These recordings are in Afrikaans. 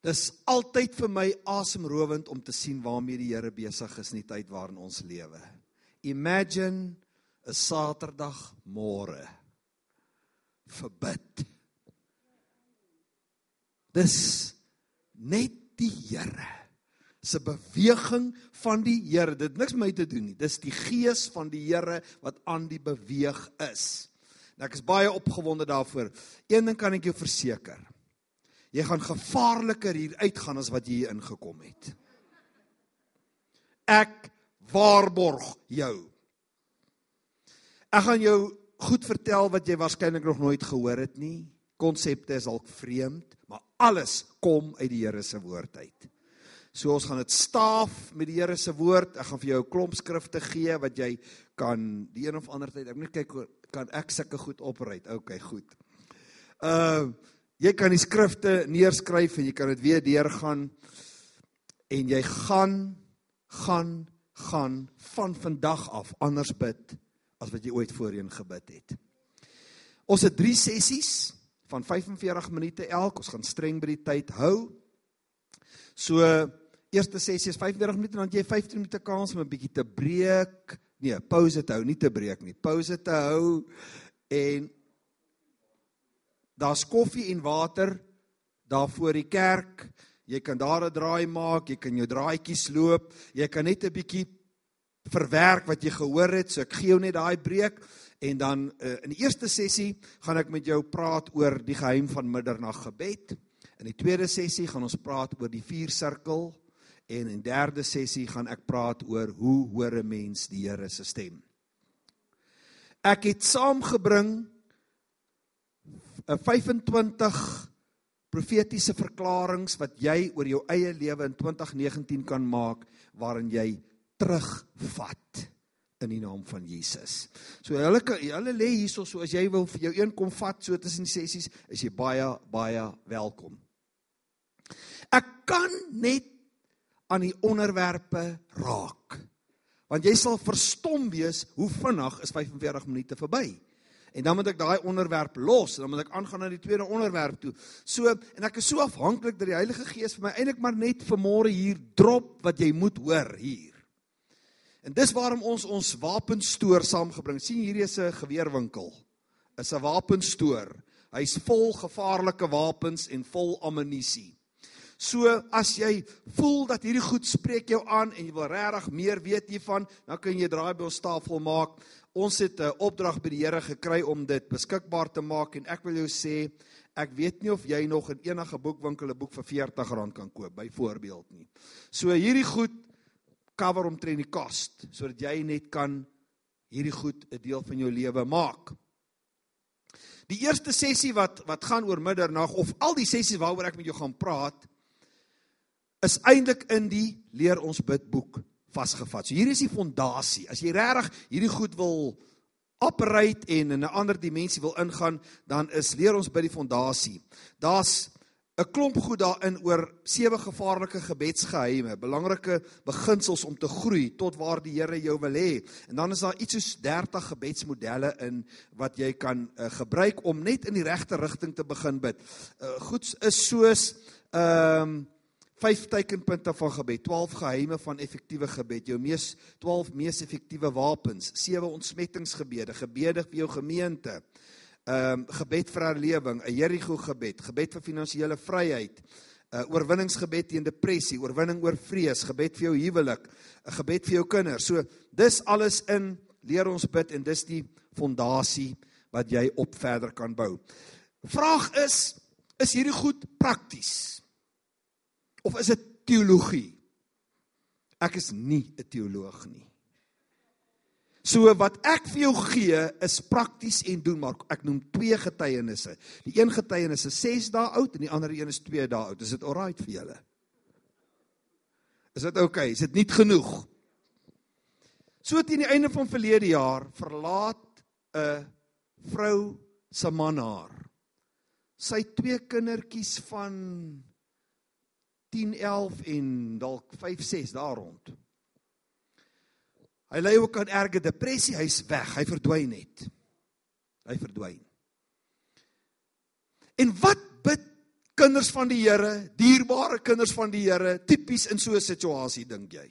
Dis altyd vir my asemrowend om te sien waarmee die Here besig is in die tyd waarin ons lewe. Imagine 'n Saterdag môre verbid. Dis net die Here se beweging van die Here. Dit niks met my te doen nie. Dis die gees van die Here wat aan die beweeg is. En ek is baie opgewonde daarvoor. Een ding kan ek jou verseker. Jy gaan gevaarliker hier uitgaan as wat jy hier ingekom het. Ek waarborg jou. Ek gaan jou goed vertel wat jy waarskynlik nog nooit gehoor het nie. Konsepte is dalk vreemd, maar alles kom uit die Here se woord uit. So ons gaan dit staaf met die Here se woord. Ek gaan vir jou 'n klomp skrifte gee wat jy kan die een of ander tyd. Ek moet kyk kan ek sulke goed opry. OK, goed. Uh jy kan die skrifte neerskryf en jy kan dit weer deurgaan en jy gaan gaan gaan van vandag af anders bid as wat jy ooit voorheen gebid het. Ons het 3 sessies van 45 minute elk. Ons gaan streng by die tyd hou. So eerste sessie is 35 minute dan jy 15 minute kans om 'n bietjie te breek. Nee, pause te hou, nie te breek nie. Pause te hou en daar's koffie en water daar voor die kerk. Jy kan daar 'n draai maak, jy kan jou draaitjies loop, jy kan net 'n bietjie verwerk wat jy gehoor het. So ek gee jou net daai breek en dan uh, in die eerste sessie gaan ek met jou praat oor die geheim van middernag gebed. In die tweede sessie gaan ons praat oor die vier sirkel en in derde sessie gaan ek praat oor hoe hoor 'n mens die Here se stem. Ek het saamgebring 25 profetiese verklaringe wat jy oor jou eie lewe in 2019 kan maak waarin jy terugvat in die naam van Jesus. So hulle hulle lê hierso so as jy wil vir jou een kom vat so tussen die sessies, is jy baie baie welkom. Ek kan net aan die onderwerpe raak. Want jy sal verstom wees hoe vinnig is 45 minute verby. En dan moet ek daai onderwerp los en dan moet ek aangaan na die tweede onderwerp toe. So en ek is so afhanklik dat die Heilige Gees vir my eintlik maar net vanmôre hier drop wat jy moet hoor hier. En dis waarom ons ons wapenstoor saamgebring. sien hierdie is 'n geweerwinkel. Is 'n wapenstoor. Hy's vol gevaarlike wapens en vol ammunisie. So as jy voel dat hierdie goed spreek jou aan en jy wil regtig meer weet hiervan, dan kan jy draai by ons tafel maak. Ons het 'n opdrag by die Here gekry om dit beskikbaar te maak en ek wil jou sê ek weet nie of jy nog in enige boekwinkel 'n boek vir R40 kan koop byvoorbeeld nie. So hierdie goed cover omtrent die cost sodat jy net kan hierdie goed 'n deel van jou lewe maak. Die eerste sessie wat wat gaan oor middernag of al die sessies waaroor ek met jou gaan praat is eintlik in die leer ons bid boek vasgevat. So hier is die fondasie. As jy regtig hierdie goed wil operate en in 'n ander dimensie wil ingaan, dan is leer ons by die fondasie. Daar's 'n klomp goed daarin oor sewe gevaarlike gebedsgeheime, belangrike beginsels om te groei tot waar die Here jou wil hê. En dan is daar iets soos 30 gebedsmodelle in wat jy kan uh, gebruik om net in die regte rigting te begin bid. Uh, goed is soos ehm um, vyf teikenpunte van gebed, 12 geheime van effektiewe gebed, jou mees 12 mees effektiewe wapens, sewe ontsmettingsgebede, gebede vir jou gemeente. Ehm um, gebed vir herlewing, 'n Jerigo gebed, gebed vir finansiële vryheid, 'n uh, oorwinningsgebed teen depressie, oorwinning oor vrees, gebed vir jou huwelik, 'n gebed vir jou kinders. So dis alles in leer ons bid en dis die fondasie wat jy op verder kan bou. Vraag is, is hierdie goed prakties? Of is dit teologie? Ek is nie 'n teoloog nie. So wat ek vir jou gee is prakties en doen maar ek noem twee getuienisse. Die een getuienis is 6 dae oud en die ander een is 2 dae oud. Is dit alright vir julle? Is dit oukei? Okay? Is dit nie genoeg? So teen die einde van verlede jaar verlaat 'n vrou se man haar. Sy twee kindertjies van 10, 11 en dalk 5, 6 daar rond. Hy ly ook aan erge depressie, hy's weg, hy verdwyn net. Hy verdwyn. En wat bid kinders van die Here, dierbare kinders van die Here, tipies in so 'n situasie dink jy?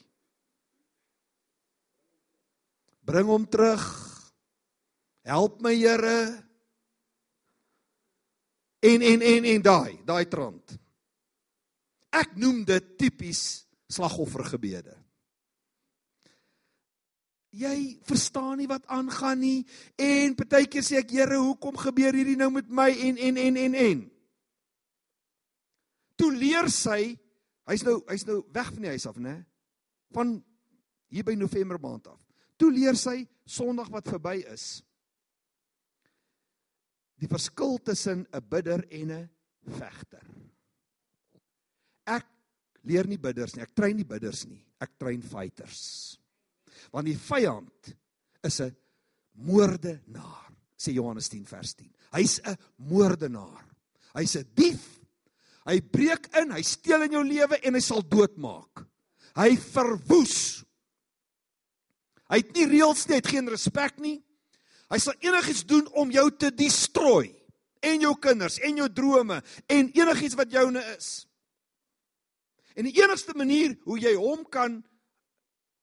Bring hom terug. Help my Here. En en en en daai, daai trant. Ek noem dit tipies slagoffergebede. Jy verstaan nie wat aangaan nie en partykeer sê ek Here, hoekom gebeur hierdie nou met my en en en en en. Toe leer sy, hy's nou hy's nou weg van die huis af, né? Van hier by November maand af. Toe leer sy Sondag wat verby is. Die verskil tussen 'n bidder en 'n vegter. Ek leer nie bidders nie, ek train nie bidders nie, ek train fighters. Want die vyand is 'n moordenaar sê Johannes 10 vers 10 hy's 'n moordenaar. Hy's 'n dief. Hy breek in hy steel in jou lewe en hy sal doodmaak. Hy verwoes. Hy het nie reëls nie hy het geen respek nie. Hy sal enigiets doen om jou te destrooi en jou kinders en jou drome en enigiets wat joune is en die enigste manier hoe jy hom kan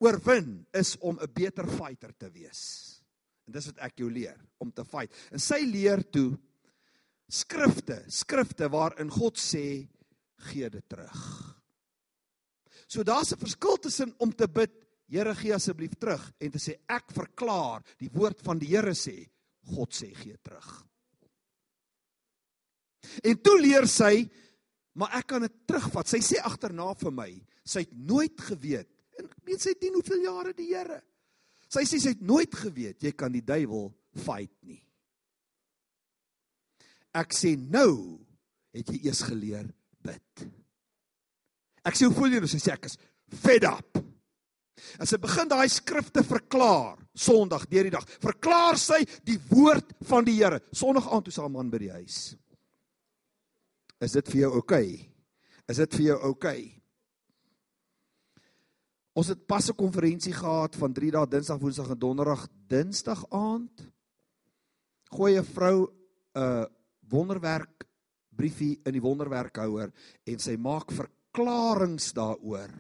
oorwin is om 'n beter fighter te wees. En dis wat ek jou leer, om te fight. En sy leer toe skrifte, skrifte waarin God sê gee dit terug. So daar's 'n verskil tussen om te bid, Here gee asseblief terug en te sê ek verklaar die woord van die Here sê God sê gee terug. En toe leer sy, maar ek kan dit terugvat. Sy sê agterna vir my, sy het nooit geweet En ek meen sy dien hoeveel jare die Here. Sy sê sy het nooit geweet jy kan die duiwel fight nie. Ek sê nou het jy eers geleer bid. Ek sê hoe voel jy? Sy sê ek is fed up. As sy begin daai skrifte verklaar Sondag deur die dag, verklaar sy die woord van die Here. Sondag aand toe sy 'n man by die huis. Is dit vir jou oukei? Okay? Is dit vir jou oukei? Okay? Ons het pas 'n konferensie gehad van 3 dae Dinsdag, Woensdag en Donderdag. Dinsdag aand gooi 'n vrou 'n uh, wonderwerk briefie in die wonderwerkhouer en sy maak verklaringe daaroor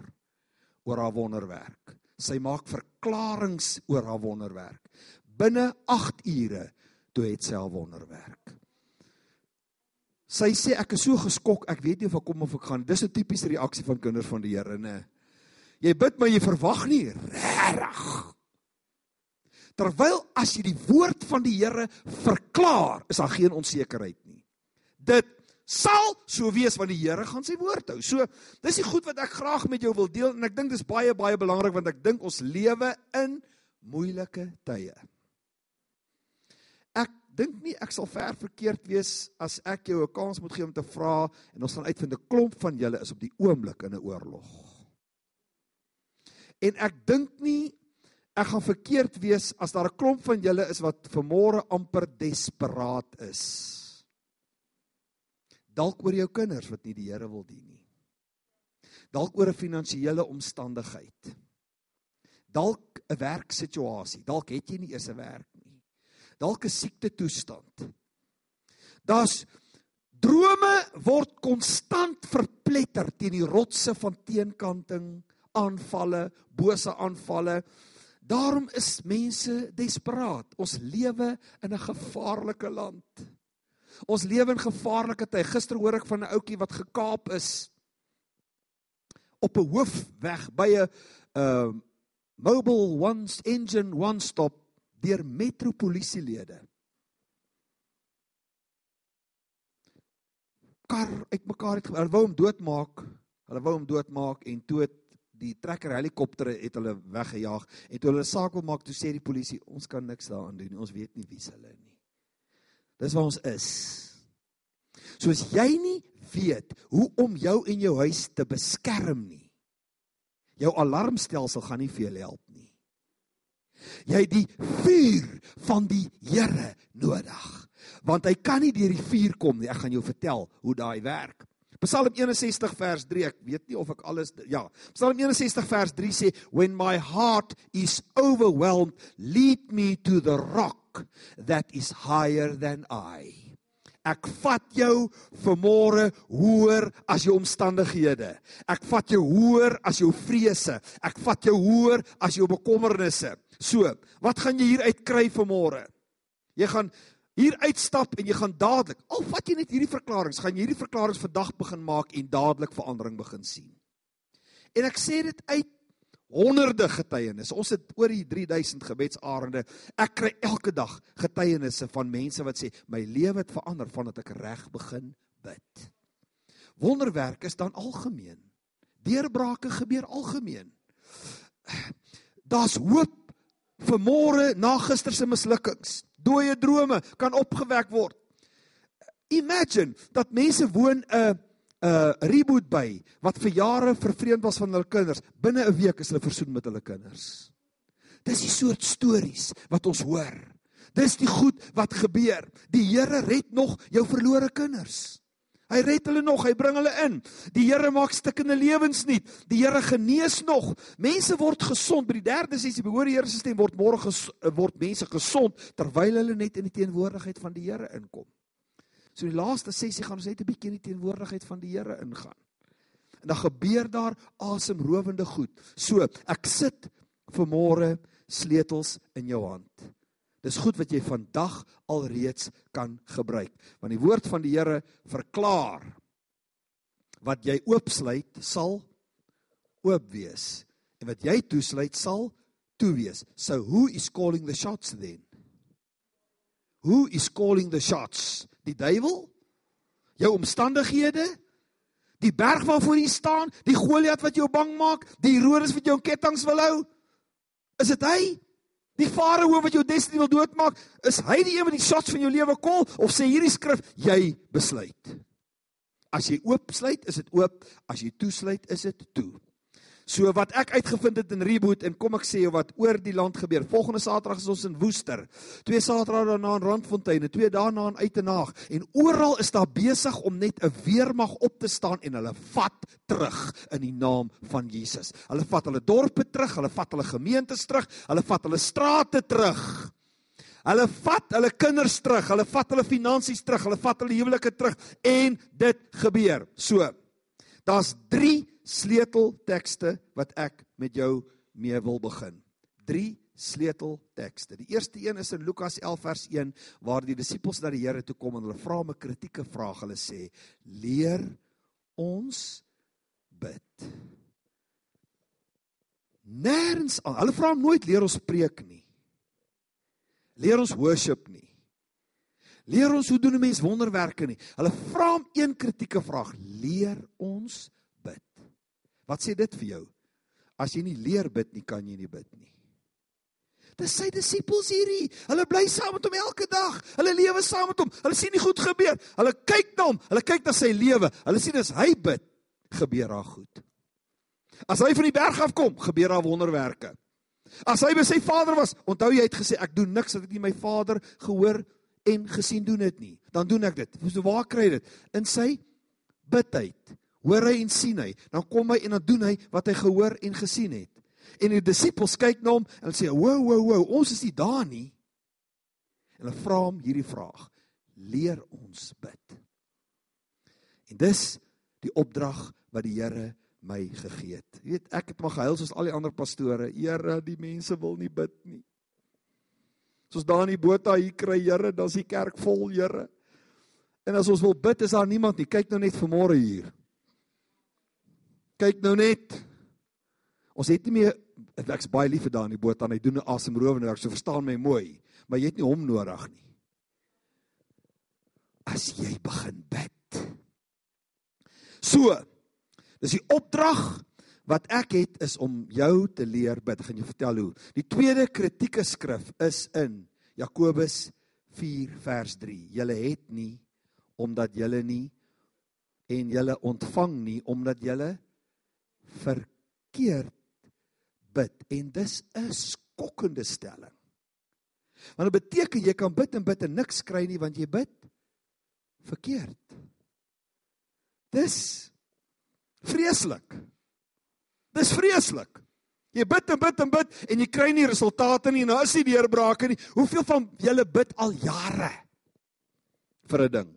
oor haar wonderwerk. Sy maak verklaringe oor haar wonderwerk. Binne 8 ure toe het sy haar wonderwerk. Sy sê ek is so geskok, ek weet nie of ek kom of ek gaan. Dis 'n tipiese reaksie van kinders van die Here, nê. Jy bid maar jy verwag nie regtig. Terwyl as jy die woord van die Here verklaar, is daar geen onsekerheid nie. Dit sal so wees want die Here gaan sy woord hou. So, dis die goed wat ek graag met jou wil deel en ek dink dis baie baie belangrik want ek dink ons lewe in moeilike tye. Dink nie ek sal ver verkeerd wees as ek jou 'n kans moet gee om te vra en ons gaan uitvind 'n klomp van julle is op die oomblik in 'n oorlog. En ek dink nie ek gaan verkeerd wees as daar 'n klomp van julle is wat vermore amper desperaat is. Dalk oor jou kinders wat nie die Here wil dien nie. Dalk oor 'n finansiële omstandigheid. Dalk 'n werksituasie. Dalk het jy nie eers 'n werk nie. Dalk 'n siekte toestand. Daar's drome word konstant verpletter teen die rotse van teenkanting aanvalle, bose aanvalle. Daarom is mense desperaat. Ons lewe in 'n gevaarlike land. Ons lewe in gevaarlike tye. Gister hoor ek van 'n ouetjie wat gekaap is op 'n hoofweg by 'n uh mobile one engine one stop deur metropolisielede. Kar uitmekaar het hulle wou hom doodmaak. Hulle wou hom doodmaak en toe het die trekker helikoptere het hulle weggejaag en toe hulle saak wil maak toe sê die polisie ons kan niks daaraan doen ons weet nie wie hulle nie dis waar ons is soos jy nie weet hoe om jou en jou huis te beskerm nie jou alarmstelsel gaan nie vir jou help nie jy het die vuur van die Here nodig want hy kan nie deur die vuur kom nie ek gaan jou vertel hoe daai werk Psalm 61 vers 3, ek weet nie of ek alles ja. Psalm 61 vers 3 sê when my heart is overwhelmed, lead me to the rock that is higher than I. Ek vat jou vanmôre hoër as jou omstandighede. Ek vat jou hoër as jou vrese. Ek vat jou hoër as jou bekommernisse. So, wat gaan jy hier uit kry vanmôre? Jy gaan hier uitstap en jy gaan dadelik, al vat jy net hierdie verklaringe, gaan jy hierdie verklaringe vandag begin maak en dadelik verandering begin sien. En ek sê dit uit honderde getuienisse. Ons het oor die 3000 gebedsarende. Ek kry elke dag getuienisse van mense wat sê my lewe het verander vandat ek reg begin bid. Wonderwerke is dan algemeen. Deurbrake gebeur algemeen. Daar's hoop vir môre na gister se mislukkings. Dooie drome kan opgewek word. Imagine dat mense woon 'n 'n reboot by wat vir jare vervreemd was van hulle kinders. Binne 'n week is hulle versoen met hulle kinders. Dis die soort stories wat ons hoor. Dis die goed wat gebeur. Die Here red nog jou verlore kinders. Hy red hulle nog, hy bring hulle in. Die Here maak stikkende lewens nuut. Die Here genees nog. Mense word gesond. By die derde sessie behoor die Here se stem word môre word mense gesond terwyl hulle net in die teenwoordigheid van die Here inkom. So die laaste sessie gaan ons net 'n bietjie in die teenwoordigheid van die Here ingaan. En dan gebeur daar asemrowende goed. So, ek sit vanmôre sleutels in jou hand. Dis goed wat jy vandag alreeds kan gebruik, want die woord van die Here verklaar wat jy oopsluit sal oop wees en wat jy toesluit sal toe wees. So who is calling the shots then? Who is calling the shots? Die duiwel? Jou omstandighede? Die berg waarvoor jy staan, die Goliat wat jou bang maak, die Herodes wat jou in kettinge wil hou? Is dit hy? Die Farao wat jou destiny wil doodmaak, is hy die een wat die shots van jou lewe kol of sê hierdie skrif jy besluit? As jy oop sluit, is dit oop. As jy toesluit, is dit toe. So wat ek uitgevind het in Reboot en kom ek sê jou wat oor die land gebeur. Volgende Saterdag is ons in Woester. Twee Saterdae daarna in Randfontein en twee daarna in Uitenaag en oral is daar besig om net 'n weermag op te staan en hulle vat terug in die naam van Jesus. Hulle vat hulle dorpe terug, hulle vat hulle gemeentes terug, hulle vat hulle strate terug. Hulle vat hulle kinders terug, hulle vat hulle finansies terug, hulle vat hulle huwelike terug en dit gebeur. So, daar's 3 sleuteltekste wat ek met jou mee wil begin. 3 sleuteltekste. Die eerste een is in Lukas 11 vers 1 waar die disippels na die Here toe kom en hulle vra 'n kritieke vraag. Hulle sê: "Leer ons bid." Nêrens aan. Hulle vra hom nooit leer ons preek nie. Leer ons worship nie. Leer ons hoe doen 'n mens wonderwerke nie. Hulle vra hom een kritieke vraag: "Leer ons Wat sê dit vir jou? As jy nie leer bid nie, kan jy nie bid nie. Dis sy disippels hierdie. Hulle bly saam met hom elke dag. Hulle lewe saam met hom. Hulle sien die goed gebeur. Hulle kyk na hom. Hulle kyk na sy lewe. Hulle sien as hy bid, gebeur daar goed. As hy van die berg af kom, gebeur daar wonderwerke. As hy by sy vader was, onthou jy het gesê ek doen niks wat ek nie my vader gehoor en gesien doen dit nie. Dan doen ek dit. So waar kry dit? In sy bidtyd hoor hy en sien hy, dan kom hy en dan doen hy wat hy gehoor en gesien het. En die disippels kyk na hom en hulle sê, "Wo, wo, wo, ons is nie daar nie." En hulle vra hom hierdie vraag: "Leer ons bid." En dis die opdrag wat die Here my gegee het. Jy weet, ek het maar gehuil soos al die ander pastore. Here, die mense wil nie bid nie. Soos daar in die Botha hier kry, Here, dan's die kerk vol, Here. En as ons wil bid, is daar niemand nie. Kyk nou net vanmôre hier. Kyk nou net. Ons het nie meer ek's baie lief vir daan die boot aan hy doen 'n asemrowende werk. So verstaan my mooi, maar jy het nie hom nodig nie. As jy begin bid. So. Dis die opdrag wat ek het is om jou te leer bid. Gaan jou vertel hoe. Die tweede kritieke skrif is in Jakobus 4 vers 3. Julle het nie omdat julle nie en julle ontvang nie omdat julle verkeerd bid en dis 'n skokkende stelling. Want dit beteken jy kan bid en bid en niks kry nie want jy bid verkeerd. Dis vreeslik. Dis vreeslik. Jy bid en bid en bid en jy kry nie resultate nie en nou is nie deurbrake nie. Hoeveel van julle bid al jare vir 'n ding?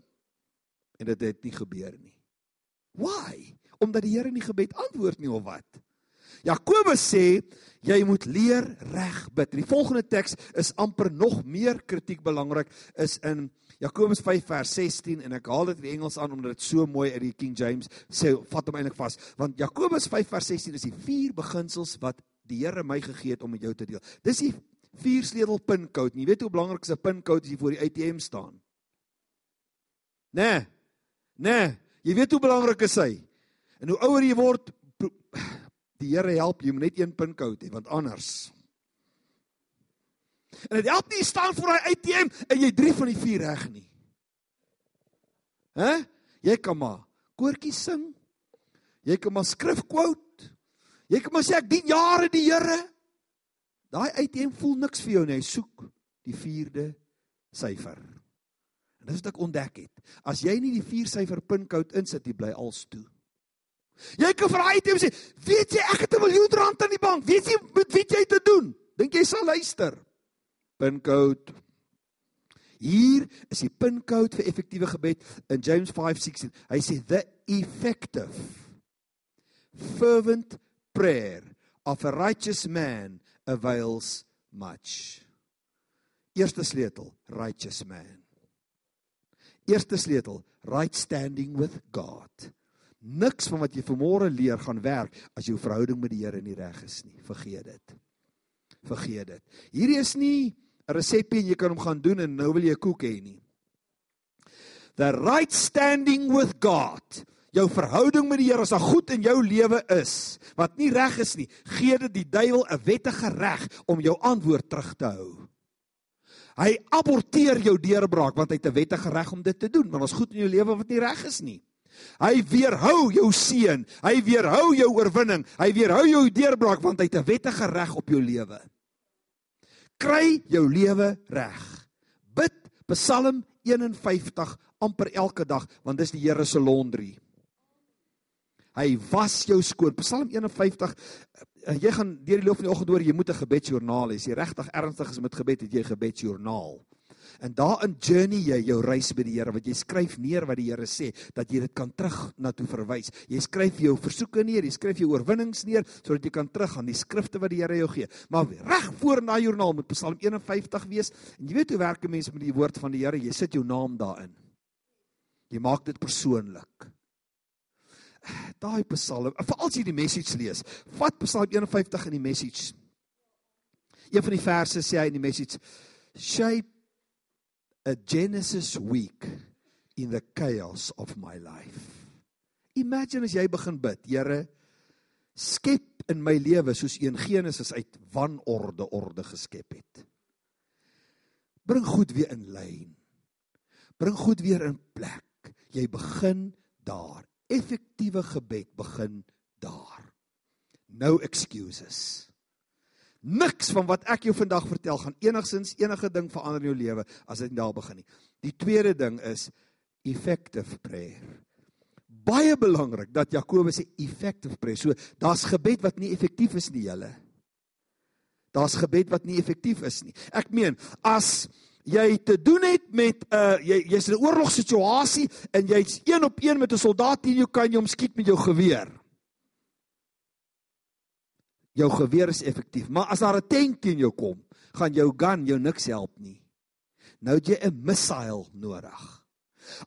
En dit het nie gebeur nie. Why? Omdat die Here nie gebed antwoord nie of wat? Jakobus sê jy moet leer reg bid. Die volgende teks is amper nog meer kritiek belangrik is in Jakobus 5 vers 16 en ek haal dit in Engels aan omdat dit so mooi uit die King James sê vat hom eintlik vas want Jakobus 5 vers 16 is die vier beginsels wat die Here my gegee het om met jou te deel. Dis die vier sleutel pinkode. Jy weet hoe belangrik is 'n pinkode as jy voor die ATM staan. Nee. Nee, jy weet hoe belangrik is hy. En hoe ouer jy word, die Here help jy moet net een pinkode hê want anders En dit help nie staan voor hy ATM en jy drie van die vier reg nie. Hæ? Jy kan maar koortjies sing. Jy kan maar skrif quote. Jy kan maar sê ek dien jare die Here. Daai ATM voel niks vir jou nie. Hy soek die vierde syfer. En dis wat ek ontdek het. As jy nie die vier syfer pinkode insit, jy bly als toe. Jy kan vir ATM sê, "Weet jy ek het 'n miljoen rand aan die bank. Weet jy met wie jy te doen?" Dink jy sal luister? pincode. Hier is die pincode vir effektiewe gebed in James 5:16. Hy sê the effective fervent prayer of a righteous man avails much. Eerste sleutel, righteous man. Eerste sleutel, right standing with God. Niks van wat jy vanmôre leer gaan werk as jou verhouding met die Here nie reg is nie. Vergeet dit. Vergeet dit. Hierdie is nie 'n resepie en jy kan hom gaan doen en nou wil jy 'n koek hê nie. The right standing with God. Jou verhouding met die Here as 'n goed in jou lewe is wat nie reg is nie, gee dit die duiwel 'n wettige reg om jou antwoord terug te hou. Hy aborteer jou deurbraak want hy het 'n wettige reg om dit te doen, maar ons goed in jou lewe wat nie reg is nie. Hy weerhou jou seën, hy weerhou jou oorwinning, hy weerhou jou deurbraak want hy het 'n wettige reg op jou lewe kry jou lewe reg. Bid Psalm 51 amper elke dag want dis die Here se laundry. Hy was jou skoon. Psalm 51 eh, jy gaan deur die loop van die oggend hoor jy moet 'n gebedsjoernaal hê. As jy regtig ernstig is met gebed, het jy 'n gebedsjoernaal. En daarin journey jy jou reis by die Here wat jy skryf neer wat die Here sê dat jy dit kan terug na toe verwys. Jy skryf jou versoeke neer, jy skryf jou oorwinnings neer sodat jy kan teruggaan die skrifte wat die Here jou gee. Maar reg voor na joernaal moet Psalm 51 wees. En jy weet hoe werk 'n mens met die woord van die Here? Jy sit jou naam daarin. Jy maak dit persoonlik. Daai Psalm, veral as jy die message lees, vat Psalm 51 in die message. Een van die verse sê hy in die message shape a Genesis week in the chaos of my life. Imagine as jy begin bid, Here, skep in my lewe soos een Genesis uit wanorde orde geskep het. Bring goed weer in lyn. Bring goed weer in plek. Jy begin daar. Effektiewe gebed begin daar. No excuses. Niks van wat ek jou vandag vertel gaan enigsins enige ding verander in jou lewe as dit daar begin nie. Die tweede ding is effective prayer. Baie belangrik dat Jakobus sê effective prayer. So daar's gebed wat nie effektief is nie, julle. Daar's gebed wat nie effektief is nie. Ek meen, as jy te doen het met 'n uh, jy jy's in 'n oorlogssituasie en jy's een op een met 'n soldaat teen jou kan jy hom skiet met jou geweer jou geweer is effektief. Maar as daar 'n tank teen jou kom, gaan jou gun jou niks help nie. Nou het jy 'n missile nodig.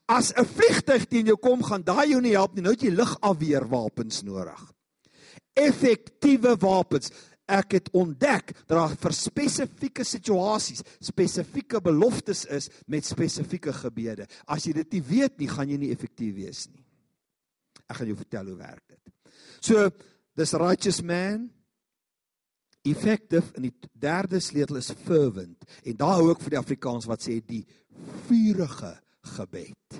As 'n vliegtyg teen jou kom, gaan daai jou nie help nie. Nou het jy lugafweerwapens nodig. Effektiewe wapens. Ek het ontdek dat daar vir spesifieke situasies spesifieke beloftes is met spesifieke gebede. As jy dit nie weet nie, gaan jy nie effektief wees nie. Ek gaan jou vertel hoe werk dit. So, this righteous man effective en die derde sleutel is fervent. En daar hou ek vir die Afrikaans wat sê die vurige gebed.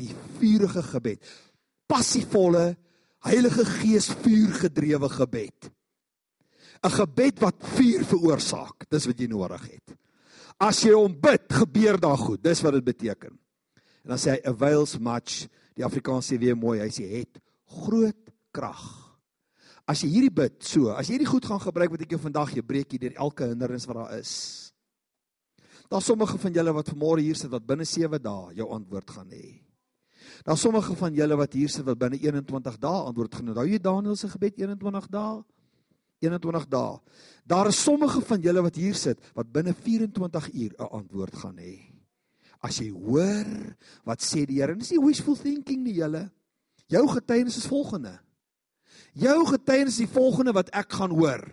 Die vurige gebed. Passievolle heilige gees vuur gedrewe gebed. 'n gebed wat vuur veroorsaak dis wat jy nodig het. As jy hom bid gebeur daar goed. Dis wat dit beteken. En dan sê hy avails much. Die Afrikaans sê weer mooi hy sê het groot krag As jy hierdie bid so, as jy hierdie goed gaan gebruik wat ek jou vandag gee, breek jy deur elke hindernis wat daar is. Daar's sommige van julle wat vanmôre hier sit wat binne 7 dae jou antwoord gaan hê. Daar's sommige van julle wat hier sit wat binne 21 dae antwoord gaan hê. Onthou jy Daniël se gebed 21 dae? 21 dae. Daar is sommige van julle wat hier sit wat binne 24 uur 'n antwoord gaan hê. As jy hoor wat sê die Here, dis nie wishful thinking nie julle. Jou getuienis is volgende. Jou getuienis is die volgende wat ek gaan hoor.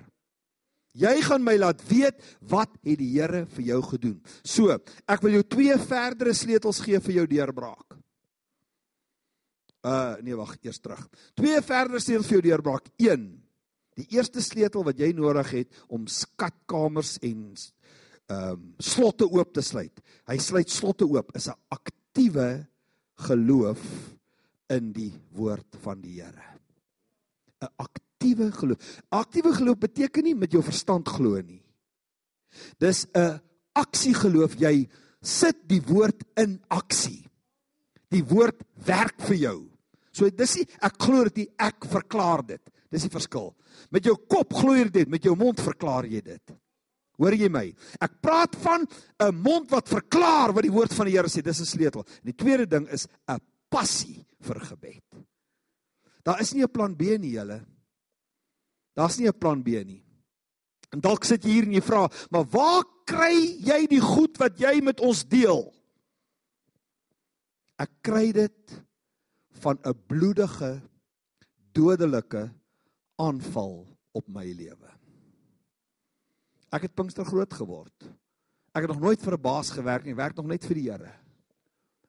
Jy gaan my laat weet wat het die Here vir jou gedoen. So, ek wil jou twee verdere sleutels gee vir jou deurbraak. Uh nee, wag, eers terug. Twee verdere sleutels vir jou deurbraak. 1 Die eerste sleutel wat jy nodig het om skatkamers en ehm um, slotte oop te sluit. Hy sluit slotte oop is 'n aktiewe geloof in die woord van die Here. 'n Aktiewe geloof. Aktiewe geloof beteken nie met jou verstand glo nie. Dis 'n aksie geloof. Jy sit die woord in aksie. Die woord werk vir jou. So dis nie ek glo dit nie, ek verklaar dit. Dis die verskil. Met jou kop glo jy dit, met jou mond verklaar jy dit. Hoor jy my? Ek praat van 'n mond wat verklaar wat die woord van die Here sê. Dis 'n sleutel. En die tweede ding is 'n passie vir gebed. Daar is nie 'n plan B nie, julle. Daar's nie 'n plan B nie. En dalk sit jy hier en jy vra, "Maar waar kry jy die goed wat jy met ons deel?" Ek kry dit van 'n bloedige dodelike aanval op my lewe. Ek het Pinkster groot geword. Ek het nog nooit vir 'n baas gewerk nie, werk nog net vir die Here.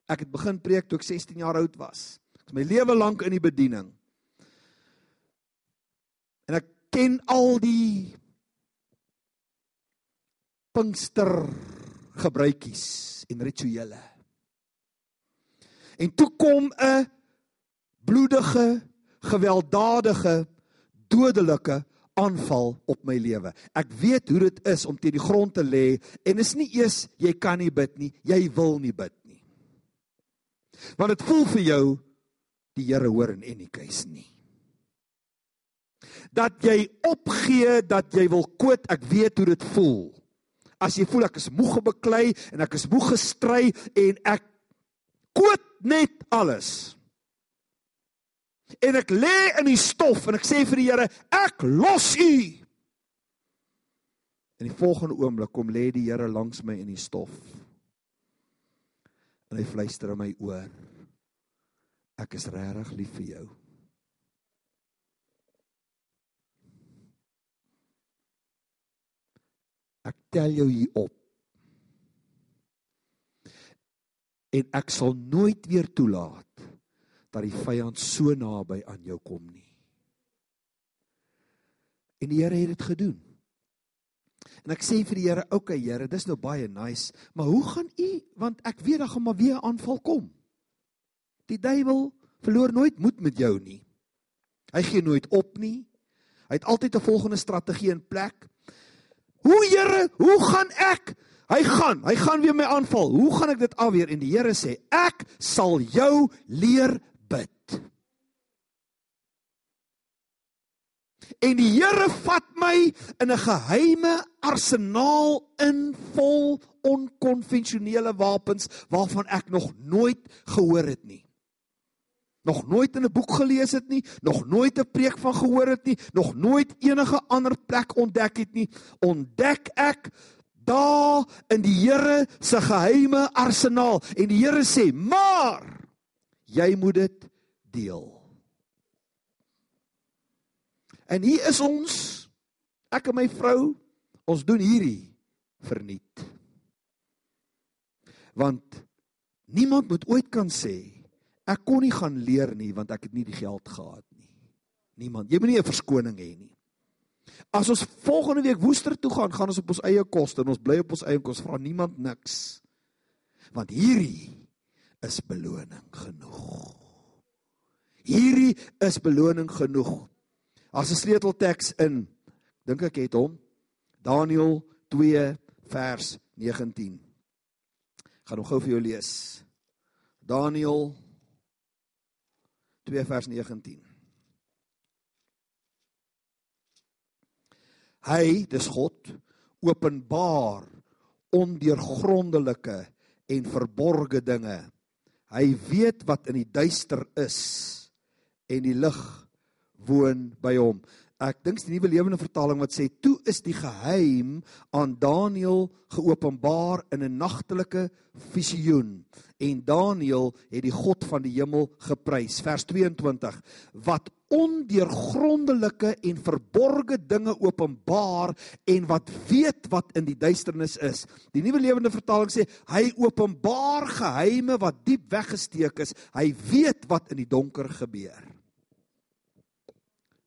Ek het begin preek toe ek 16 jaar oud was. Ek is my lewe lank in die bediening. En ek ken al die Pinkster gebruikies en rituele. En toe kom 'n bloedige, gewelddadige dodelike aanval op my lewe. Ek weet hoe dit is om teen die grond te lê en is nie eers jy kan nie bid nie, jy wil nie bid nie. Want dit voel vir jou die Here hoor in any case nie. Dat jy opgee, dat jy wil koot, ek weet hoe dit voel. As jy voel ek is moeg gebeklei en ek is moeg gestry en ek koot net alles en ek lê in die stof en ek sê vir die Here, ek los u. In die volgende oomblik kom lê die Here langs my in die stof. En hy fluister in my oor. Ek is regtig lief vir jou. Ek tel jou hier op. En ek sal nooit weer toelaat dat die vyand so naby aan jou kom nie. En die Here het dit gedoen. En ek sê vir die Here, "Oké okay, Here, dis nou baie nice, maar hoe gaan u want ek weet dan gaan maar weer 'n aanval kom." Die duiwel verloor nooit moed met jou nie. Hy gee nooit op nie. Hy het altyd 'n volgende strategie in plek. Hoe Here, hoe gaan ek? Hy gaan, hy gaan weer my aanval. Hoe gaan ek dit afweer? En die Here sê, "Ek sal jou leer bid. En die Here vat my in 'n geheime arsenaal in vol onkonvensionele wapens waarvan ek nog nooit gehoor het nie. Nog nooit in 'n boek gelees het nie, nog nooit 'n preek van gehoor het nie, nog nooit enige ander plek ontdek het nie, ontdek ek daar in die Here se geheime arsenaal en die Here sê: "Maar jy moet dit deel. En hier is ons, ek en my vrou, ons doen hierdie verniet. Want niemand moet ooit kan sê ek kon nie gaan leer nie want ek het nie die geld gehad nie. Niemand. Jy moet nie 'n verskoning hê nie. As ons volgende week Woester toe gaan, gaan ons op ons eie koste en ons bly op ons eie kos, vra niemand niks. Want hierdie is beloning genoeg. Hierdie is beloning genoeg. As 'n sleutelteks in dink ek het hom Daniël 2 vers 19. Ek gaan hom gou vir jou lees. Daniël 2 vers 19. Hy, dis God, openbaar ondeurgrondelike en verborgde dinge. Hy weet wat in die duister is en die lig woon by hom. Ek dink die nuwe lewende vertaling wat sê toe is die geheim aan Daniël geopenbaar in 'n nagtelike visioen en Daniël het die God van die hemel geprys vers 22 wat ondeurgrondelike en verborgde dinge openbaar en wat weet wat in die duisternis is. Die nuwe lewende vertaling sê hy openbaar geheime wat diep weggesteek is. Hy weet wat in die donker gebeur.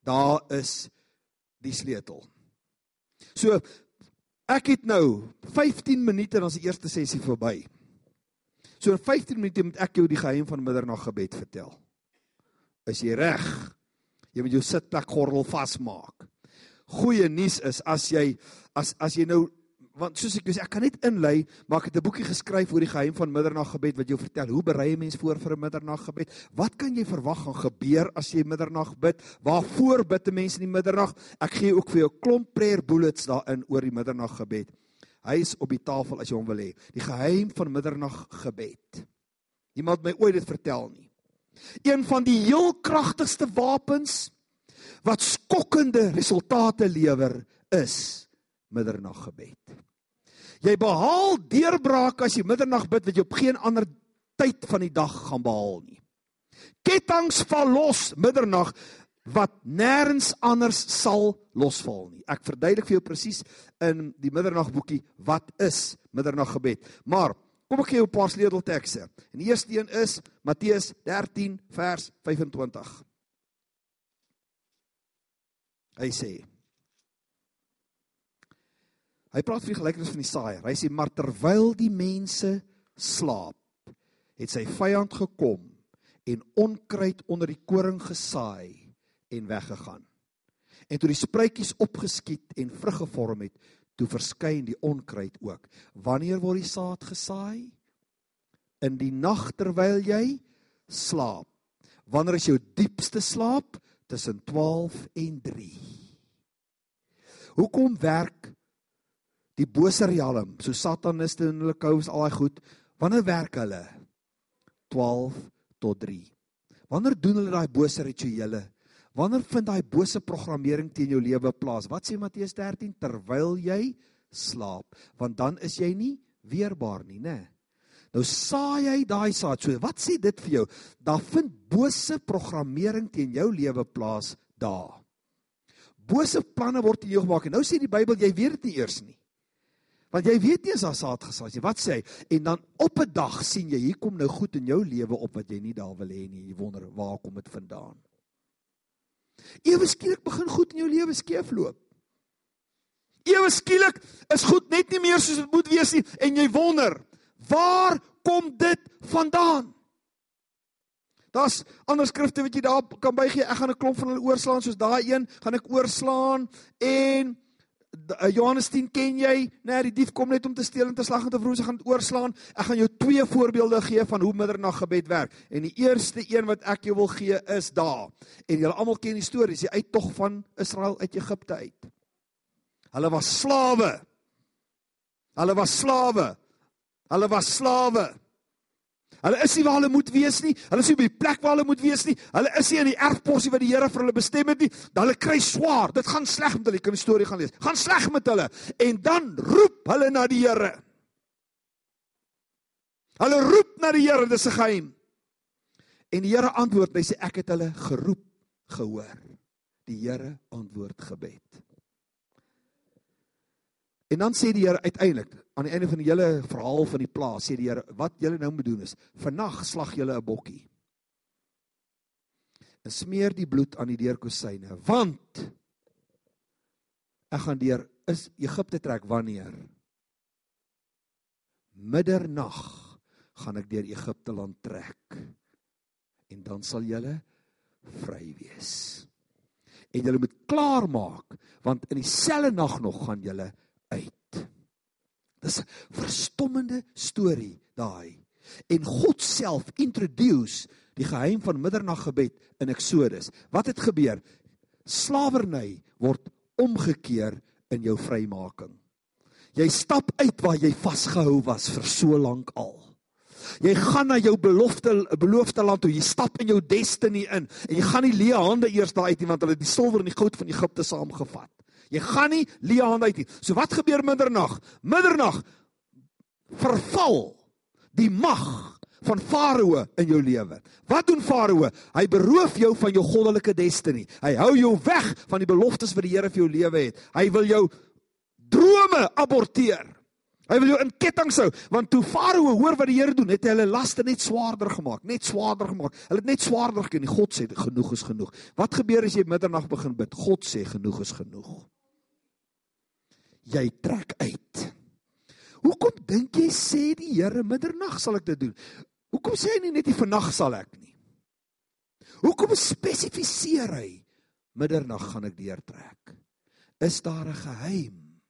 Daar is die sleutel. So ek het nou 15 minute en ons eerste sessie verby. So in 15 minute moet ek jou die geheim van middernag gebed vertel. Is jy reg? Jy moet jou sitplek gordel vasmaak. Goeie nuus is as jy as as jy nou want soos ek sê ek kan net inlei maar ek het 'n boekie geskryf oor die geheim van middernaggebed wat jou vertel. Hoe berei 'n mens voor vir 'n middernaggebed? Wat kan jy verwag gaan gebeur as jy middernag bid? Waarvoor bid 'n mens in die middernag? Ek gee ook vir jou 'n klomp prayer bullets daarin oor die middernaggebed. Hy is op die tafel as jy hom wil hê. Die geheim van middernaggebed. Niemand my ooit dit vertel nie. Een van die heel kragtigste wapens wat skokkende resultate lewer is middernaggebed. Jy behaal deurbraak as jy middernag bid wat jy op geen ander tyd van die dag gaan behaal nie. KetTINGS val los middernag wat nêrens anders sal losval nie. Ek verduidelik vir jou presies in die middernagboekie wat is middernaggebed. Maar kom ek gee jou 'n paar sleuteltekste. En die eerste een is Matteus 13 vers 25. Hy sê Hy praat van die gelykenis van die saaier. Hy sê maar terwyl die mense slaap, het sy vyand gekom en onkruid onder die koring gesaai en weggegaan. En toe die spruitjies opgeskiet en vrug gevorm het, toe verskyn die onkruid ook. Wanneer word die saad gesaai? In die nag terwyl jy slaap. Wanneer is jou diepste slaap? Tussen 12 en 3. Hoekom werk die bose rjalm, so sataniste en hulle kous al daai goed, wanneer werk hulle? 12 tot 3. Wanneer doen hulle daai bose rituele? Wanneer vind daai bose programmering teen jou lewe plaas? Wat sê Matteus 13 terwyl jy slaap, want dan is jy nie weerbaar nie, né? Nou saai hy daai saad. So wat sê dit vir jou? Daar vind bose programmering teen jou lewe plaas daar. Bose planne word in jou gemaak. En nou sê die Bybel jy weet dit nie eers nie. Want jy weet nie as daar saad gesaai is nie. Wat sê hy? En dan op 'n dag sien jy hier kom nou goed in jou lewe op wat jy nie daar wil hê nie. Jy wonder waar kom dit vandaan? Ewe skielik begin goed in jou lewe skeefloop. Ewe skielik is goed net nie meer soos dit moet wees nie en jy wonder, waar kom dit vandaan? Daar's ander skrifte wat jy daar kan bygee. Ek gaan 'n klomp van hulle oorslaan soos daai een, gaan ek oorslaan en Johannes 10 ken jy, nê, die dief kom net om te steel en te slag en te verwoes, hy gaan oorslaan. Ek gaan jou twee voorbeelde gee van hoe middernag gebed werk. En die eerste een wat ek jou wil gee is daar. En julle almal ken die stories, die uittog van Israel uit Egipte uit. Hulle was slawe. Hulle was slawe. Hulle was slawe. Hulle is nie waar hulle moet wees nie. Hulle is nie by die plek waar hulle moet wees nie. Hulle is nie in die erfporsie wat die Here vir hulle bestem het nie. Dan hulle kry swaar. Dit gaan sleg met hulle. Jy kan die storie gaan lees. Gaan sleg met hulle. En dan roep hulle na die Here. Hulle roep na die Here. Dis 'n geheim. En die Here antwoord. Hy sê ek het hulle geroep, gehoor. Die Here antwoord gebed. En dan sê die Here uiteindelik aan die einde van die hele verhaal van die plaas sê die Here wat julle nou moet doen is vannag slag julle 'n bokkie. En smeer die bloed aan die deurkosyne want ek gaan deur is Egipte trek wanneer middernag gaan ek deur Egipte land trek en dan sal julle vry wees. En julle moet klaar maak want in dieselfde nag nog gaan julle uit. Dis 'n verstommende storie daai. En God self introduce die geheim van middernaggebed in Eksodus. Wat het gebeur? Slawerny word omgekeer in jou vrymaking. Jy stap uit waar jy vasgehou was vir so lank al. Jy gaan na jou belofte beloofde land toe. Jy stap in jou destiny in en jy gaan nie leë hande eers daar uit nie want hulle het die silwer en die goud van Egipte saamgevat. Jy gaan nie leë hande uit nie. So wat gebeur middernag? Middernag verval die mag van Farao in jou lewe. Wat doen Farao? Hy beroof jou van jou goddelike destiny. Hy hou jou weg van die beloftes wat die Here vir jou lewe het. Hy wil jou drome aborteer. Hy wil jou in kettinge hou want toe Farao hoor wat die Here doen, het hy hulle laste net swaarder gemaak, net swaarder gemaak. Hulle het net swaarder gekry. God sê genoeg is genoeg. Wat gebeur as jy middernag begin bid? God sê genoeg is genoeg. Jy trek uit. Hoekom dink jy sê die Here middernag sal ek dit doen? Hoekom sê hy nie net die vannag sal ek nie? Hoekom spesifiseer hy middernag gaan ek deurtrek? Is daar 'n geheim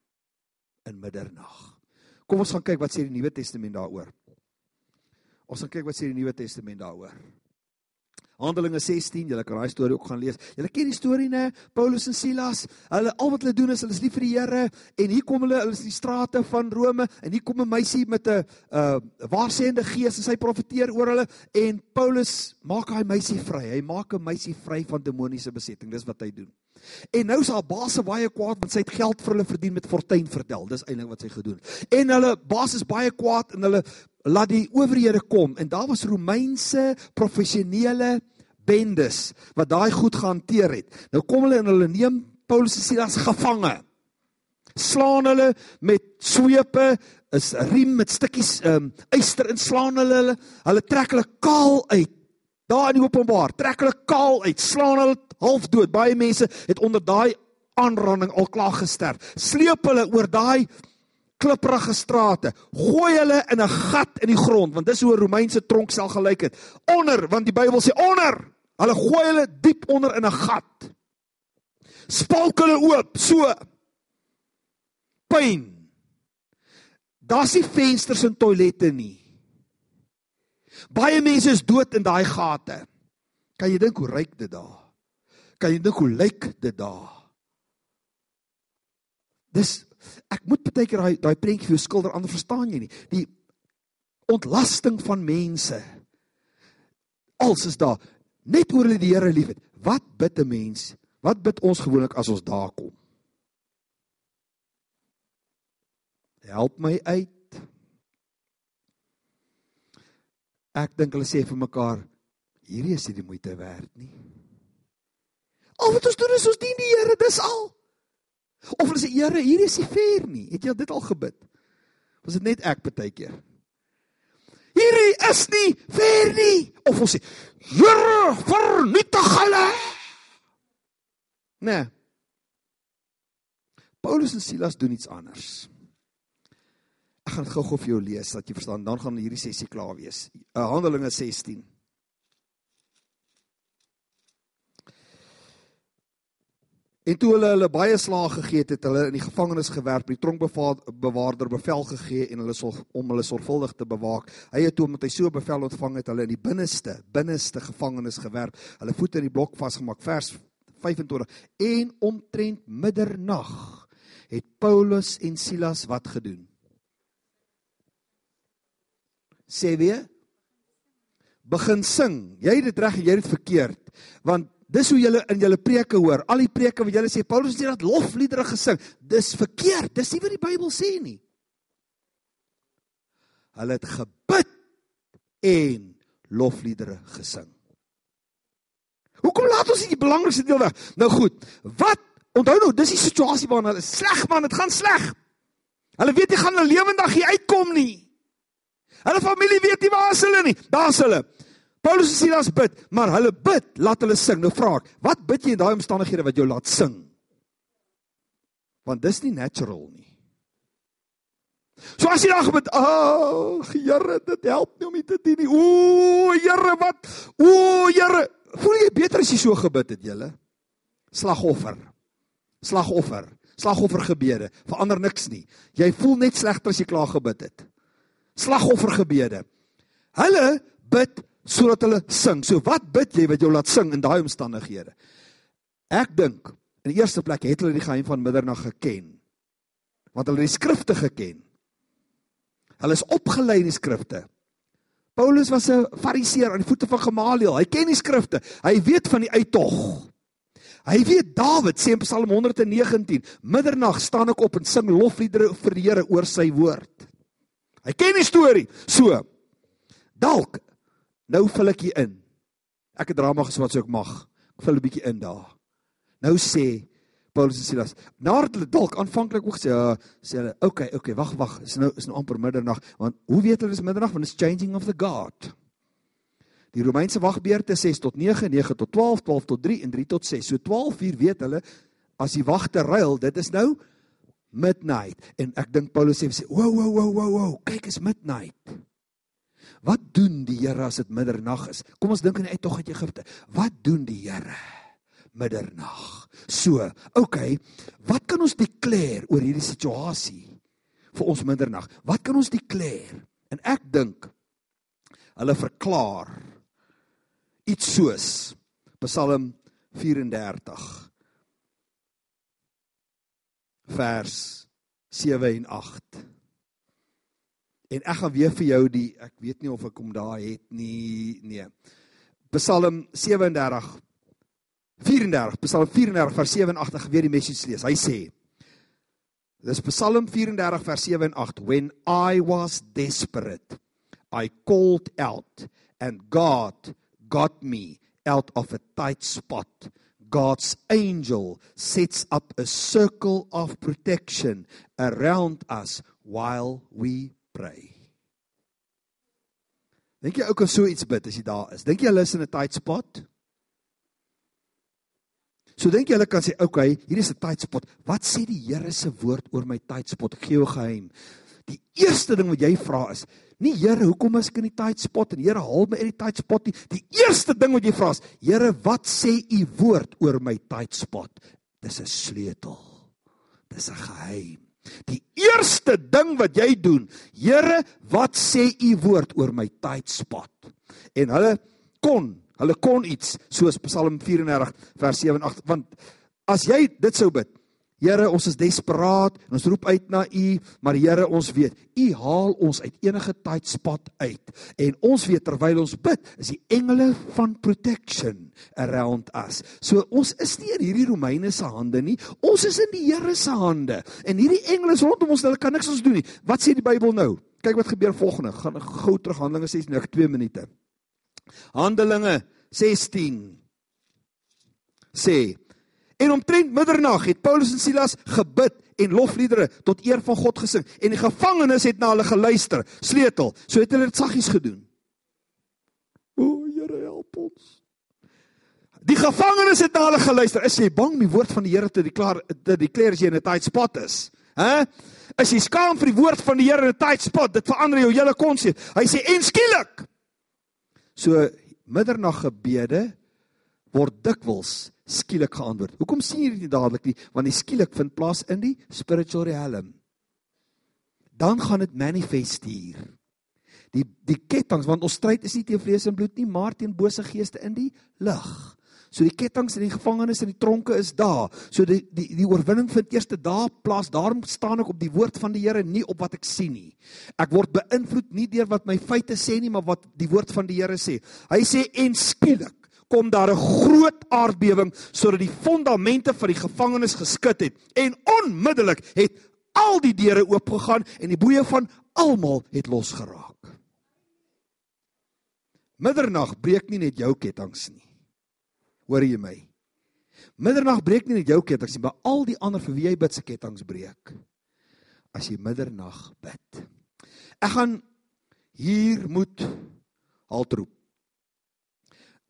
in middernag? Kom ons gaan kyk wat sê die Nuwe Testament daaroor. Ons gaan kyk wat sê die Nuwe Testament daaroor. Handelinge 16, julle kan daai storie ook gaan lees. Julle ken die storie nê, Paulus en Silas. Hulle al wat hulle doen is hulle is lief vir die Here en hier kom hulle, hulle is in die strate van Rome en hier kom 'n meisie met 'n uh waarsêende gees en sy profeteer oor hulle en Paulus maak hy meisie vry. Hy maak 'n meisie vry van demoniese besetting. Dis wat hy doen. En nou is haar baas baie kwaad want sy het geld vir hulle verdien met fortuin verdel. Dis eintlik wat sy gedoen het. En hulle baas is baie kwaad en hulle laat die owerhede kom en daar was Romeinse professionele bendes wat daai goed gehanteer het. Nou kom hulle en hulle neem Paulus en Silas gevange. Slaan hulle met swepe, is riem met stukkies ehm um, yster inslaan hulle hulle. Hulle trek hulle kaal uit. Daar in die openbaar, trek hulle kaal uit, slaan hulle half dood. Baie mense het onder daai aanranding al klaar gesterf. Sleep hulle oor daai klipprige strate. Gooi hulle in 'n gat in die grond, want dis hoe 'n Romeinse tronksel gelyk het. Onder, want die Bybel sê onder. Hulle gooi hulle diep onder in 'n gat. Spalk hulle oop, so. Pyn. Daar's nie vensters en toilette nie. Baie mense is dood in daai gate. Kan jy dink hoe ryk dit daar? Kan jy dink hoe lyk dit daar? Dis ek moet baie keer daai daai prentjie vir jou skilder anders verstaan jy nie. Die ontlasting van mense. Als is daar net oor hulle die Here liefhet. Wat bid 'n mens? Wat bid ons gewoonlik as ons daar kom? Help my uit. Ek dink hulle sê vir mekaar, hierdie is nie die moeite werd nie. Al wat ons doen is ons dien die Here, dis al. Of hulle sê Here, hierdie is nie fair nie. Het jy dit al gebid? Was dit net ek baie keer? Hierdie is nie fair nie. Of ons sê, Here, vernietig hulle. Nee. Paulus en Silas doen iets anders. Ek gaan gou-gou vir jou lees dat jy verstaan, dan gaan hierdie sessie klaar wees. Uh, Handelinge 16. En toe hulle hulle baie slaag gegee het, het hulle in die gevangenis gewerp, die tronkbewaarder bevel gegee en hulle sal om hulle sorgvuldig te bewaak. Hy het toe omdat hy so bevel ontvang het, hulle in die binneste, binneste gevangenis gewerp. Hulle voete in die blok vasgemaak. Vers 25. En omtrent middernag het Paulus en Silas wat gedoen? Sê weer begin sing. Jy het dit reg en jy het dit verkeerd. Want Dis hoe julle in julle preke hoor. Al die preke wat julle sê Paulus het dat lofliedere gesing. Dis verkeerd. Dis nie wat die Bybel sê nie. Hulle het gebid en lofliedere gesing. Hoekom laat ons nie die belangrikste deel weg? Nou goed. Wat onthou nou, dis die situasie waarin hulle sleg man, dit gaan sleg. Hulle weet nie gaan hulle lewendig uitkom nie. Hulle familie weet nie waar is hulle nie. Daar's hulle. Paulus en Silas bid, maar hulle bid, laat hulle sing. Nou vra ek, wat bid jy in daai omstandighede wat jou laat sing? Want dis nie natural nie. So as jy dan gebid, ag Here, dit help nie om dit te doen nie. O Here, wat? O Here, voel jy beter as jy so gebid het, julle? Slagoffer. Slagoffer. Slagoffergebede verander niks nie. Jy voel net slegter as jy klaar gebid het. Slagoffergebede. Hulle bid sodat hulle sing. So wat bid jy wat jou laat sing in daai omstandighede? Ek dink in die eerste plek het hulle die geheim van middernag geken. want hulle het die skrifte geken. Hulle is opgelei in die skrifte. Paulus was 'n fariseer aan die voete van Gamaliel. Hy ken die skrifte. Hy weet van die uittog. Hy weet Dawid sê in Psalm 119, middernag staan ek op en sing lofliedere vir die Here oor sy woord. Hy ken die storie. So dalk nou vul ek hier in. Ek het drama geswat so ek mag. Ek vul 'n bietjie in daar. Nou sê Paulus en Silas, nadat hulle dalk aanvanklik ook sê, ja, sê hulle, okay, okay, wag, wag, is nou is nou amper middernag, want hoe weet hulle dis middernag want it's changing of the guard. Die Romeinse wagbeurte 6 tot 9, 9 tot 12, 12 tot 3 en 3 tot 6. So 12 uur weet hulle as die wagte ruil, dit is nou midnight. En ek dink Paulus sê, "Wow, wow, wow, wow, wow, kyk, is midnight." Wat doen die Here as dit middernag is? Kom ons dink aan die uittog uit Egipte. Wat doen die Here middernag? So, okay, wat kan ons declare oor hierdie situasie vir ons middernag? Wat kan ons declare? En ek dink hulle verklaar iets soos Psalm 34 vers 7 en 8. En ek gaan weer vir jou die ek weet nie of ek hom daar het nie nee. Psalm 37 34 Psalm 34 vers 7 en 8 ek weer die message lees. Hy sê Dis Psalm 34 vers 7 en 8 When I was desperate I called out and God got me out of a tight spot. God's angel sets up a circle of protection around us while we pray. Dink jy ou kan so iets bid as jy daar is? Dink jy hulle is in 'n tight spot? So dink jy hulle kan sê, "Oké, okay, hier is 'n tight spot. Wat sê die Here se woord oor my tight spot? Ek gee jou geheim. Die eerste ding wat jy vra is, Nie Here, hoekom is ek in die tight spot en Here, haal my uit die tight spot nie. Die eerste ding wat jy vra is, Here, wat sê u woord oor my tight spot? Dis 'n sleutel. Dis 'n geheim. Die eerste ding wat jy doen, Here, wat sê u woord oor my tight spot? En hulle kon, hulle kon iets soos Psalm 34 vers 7 en 8, want as jy dit sou bid, Here, ons is desperaat en ons roep uit na U, maar Here, ons weet, U haal ons uit enige spot uit. En ons weet terwyl ons bid, is die engele van protection around us. So ons is nie in hierdie Romeine se hande nie. Ons is in die Here se hande. En hierdie engele is rondom ons, hulle kan niks ons doen nie. Wat sê die Bybel nou? Kyk wat gebeur volgende. Gaan gou terug Handelinge 6 nou 2 minute. Handelinge 16 sê En omtrent middernag het Paulus en Silas gebid en lofliedere tot eer van God gesing en die gevangenes het na hulle geluister. Sleutel. So het hulle dit saggies gedoen. O, Here help ons. Die gevangenes het na hulle geluister. Is jy bang om die woord van die Here te deklaar te declare as jy in 'n tight spot is? Hæ? As jy skaam vir die woord van die Here in 'n tight spot, dit verander jou hele konsep. Hy sê en skielik. So middernag gebede word dikwels skielik geantwoord. Hoekom sien jy dit nie dadelik nie? Want die skielik vind plaas in die spiritual realm. Dan gaan dit manifest hier. Die die kettinge want ons stryd is nie teen vlees en bloed nie, maar teen bose geeste in die lig. So die kettinge en die gevangenes en die tronke is daar. So die die die oorwinning vind eers daar plaas. Daarom staan ek op die woord van die Here, nie op wat ek sien nie. Ek word beïnvloed nie deur wat my feite sê nie, maar wat die woord van die Here sê. Hy sê en skielik kom daar 'n groot aardbewing sodat die fondamente van die gevangenis geskit het en onmiddellik het al die deure oopgegaan en die boeye van almal het losgeraak. Middernag breek nie net jou kettinge nie. Hoor jy my? Middernag breek nie net jou kettinge nie, maar al die ander vir wie jy bid se kettinge breek. As jy middernag bid. Ek gaan hier moet haltroep.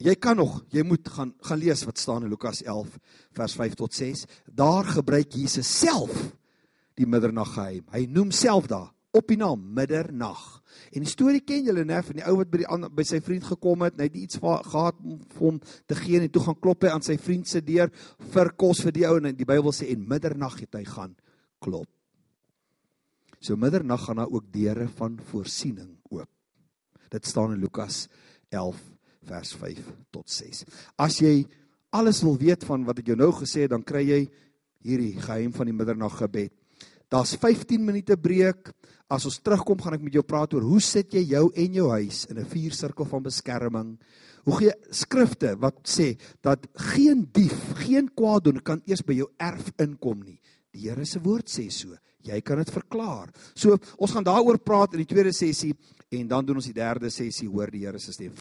Jy kan nog, jy moet gaan gaan lees wat staan in Lukas 11 vers 5 tot 6. Daar gebruik Jesus self die middernag geheim. Hy noem self daar op die naam middernag. En die storie ken julle net van die ou wat by die ander by sy vriend gekom het, hy het iets gehad om vir hom te gee en toe gaan klop hy aan sy vriend se deur vir kos vir die ou en die Bybel sê en middernag het hy gaan klop. So middernag gaan daar ook deure van voorsiening oop. Dit staan in Lukas 11 vers 5 tot 6. As jy alles wil weet van wat ek jou nou gesê het, dan kry jy hierdie geheim van die middernag gebed. Daar's 15 minute breek. As ons terugkom, gaan ek met jou praat oor hoe sit jy jou en jou huis in 'n vuursirkel van beskerming. Hoe gee skrifte wat sê dat geen dief, geen kwaadoener kan eers by jou erf inkom nie. Die Here se woord sê so. Jy kan dit verklaar. So ons gaan daaroor praat in die tweede sessie en dan doen ons die derde sessie hoor die Here se stem.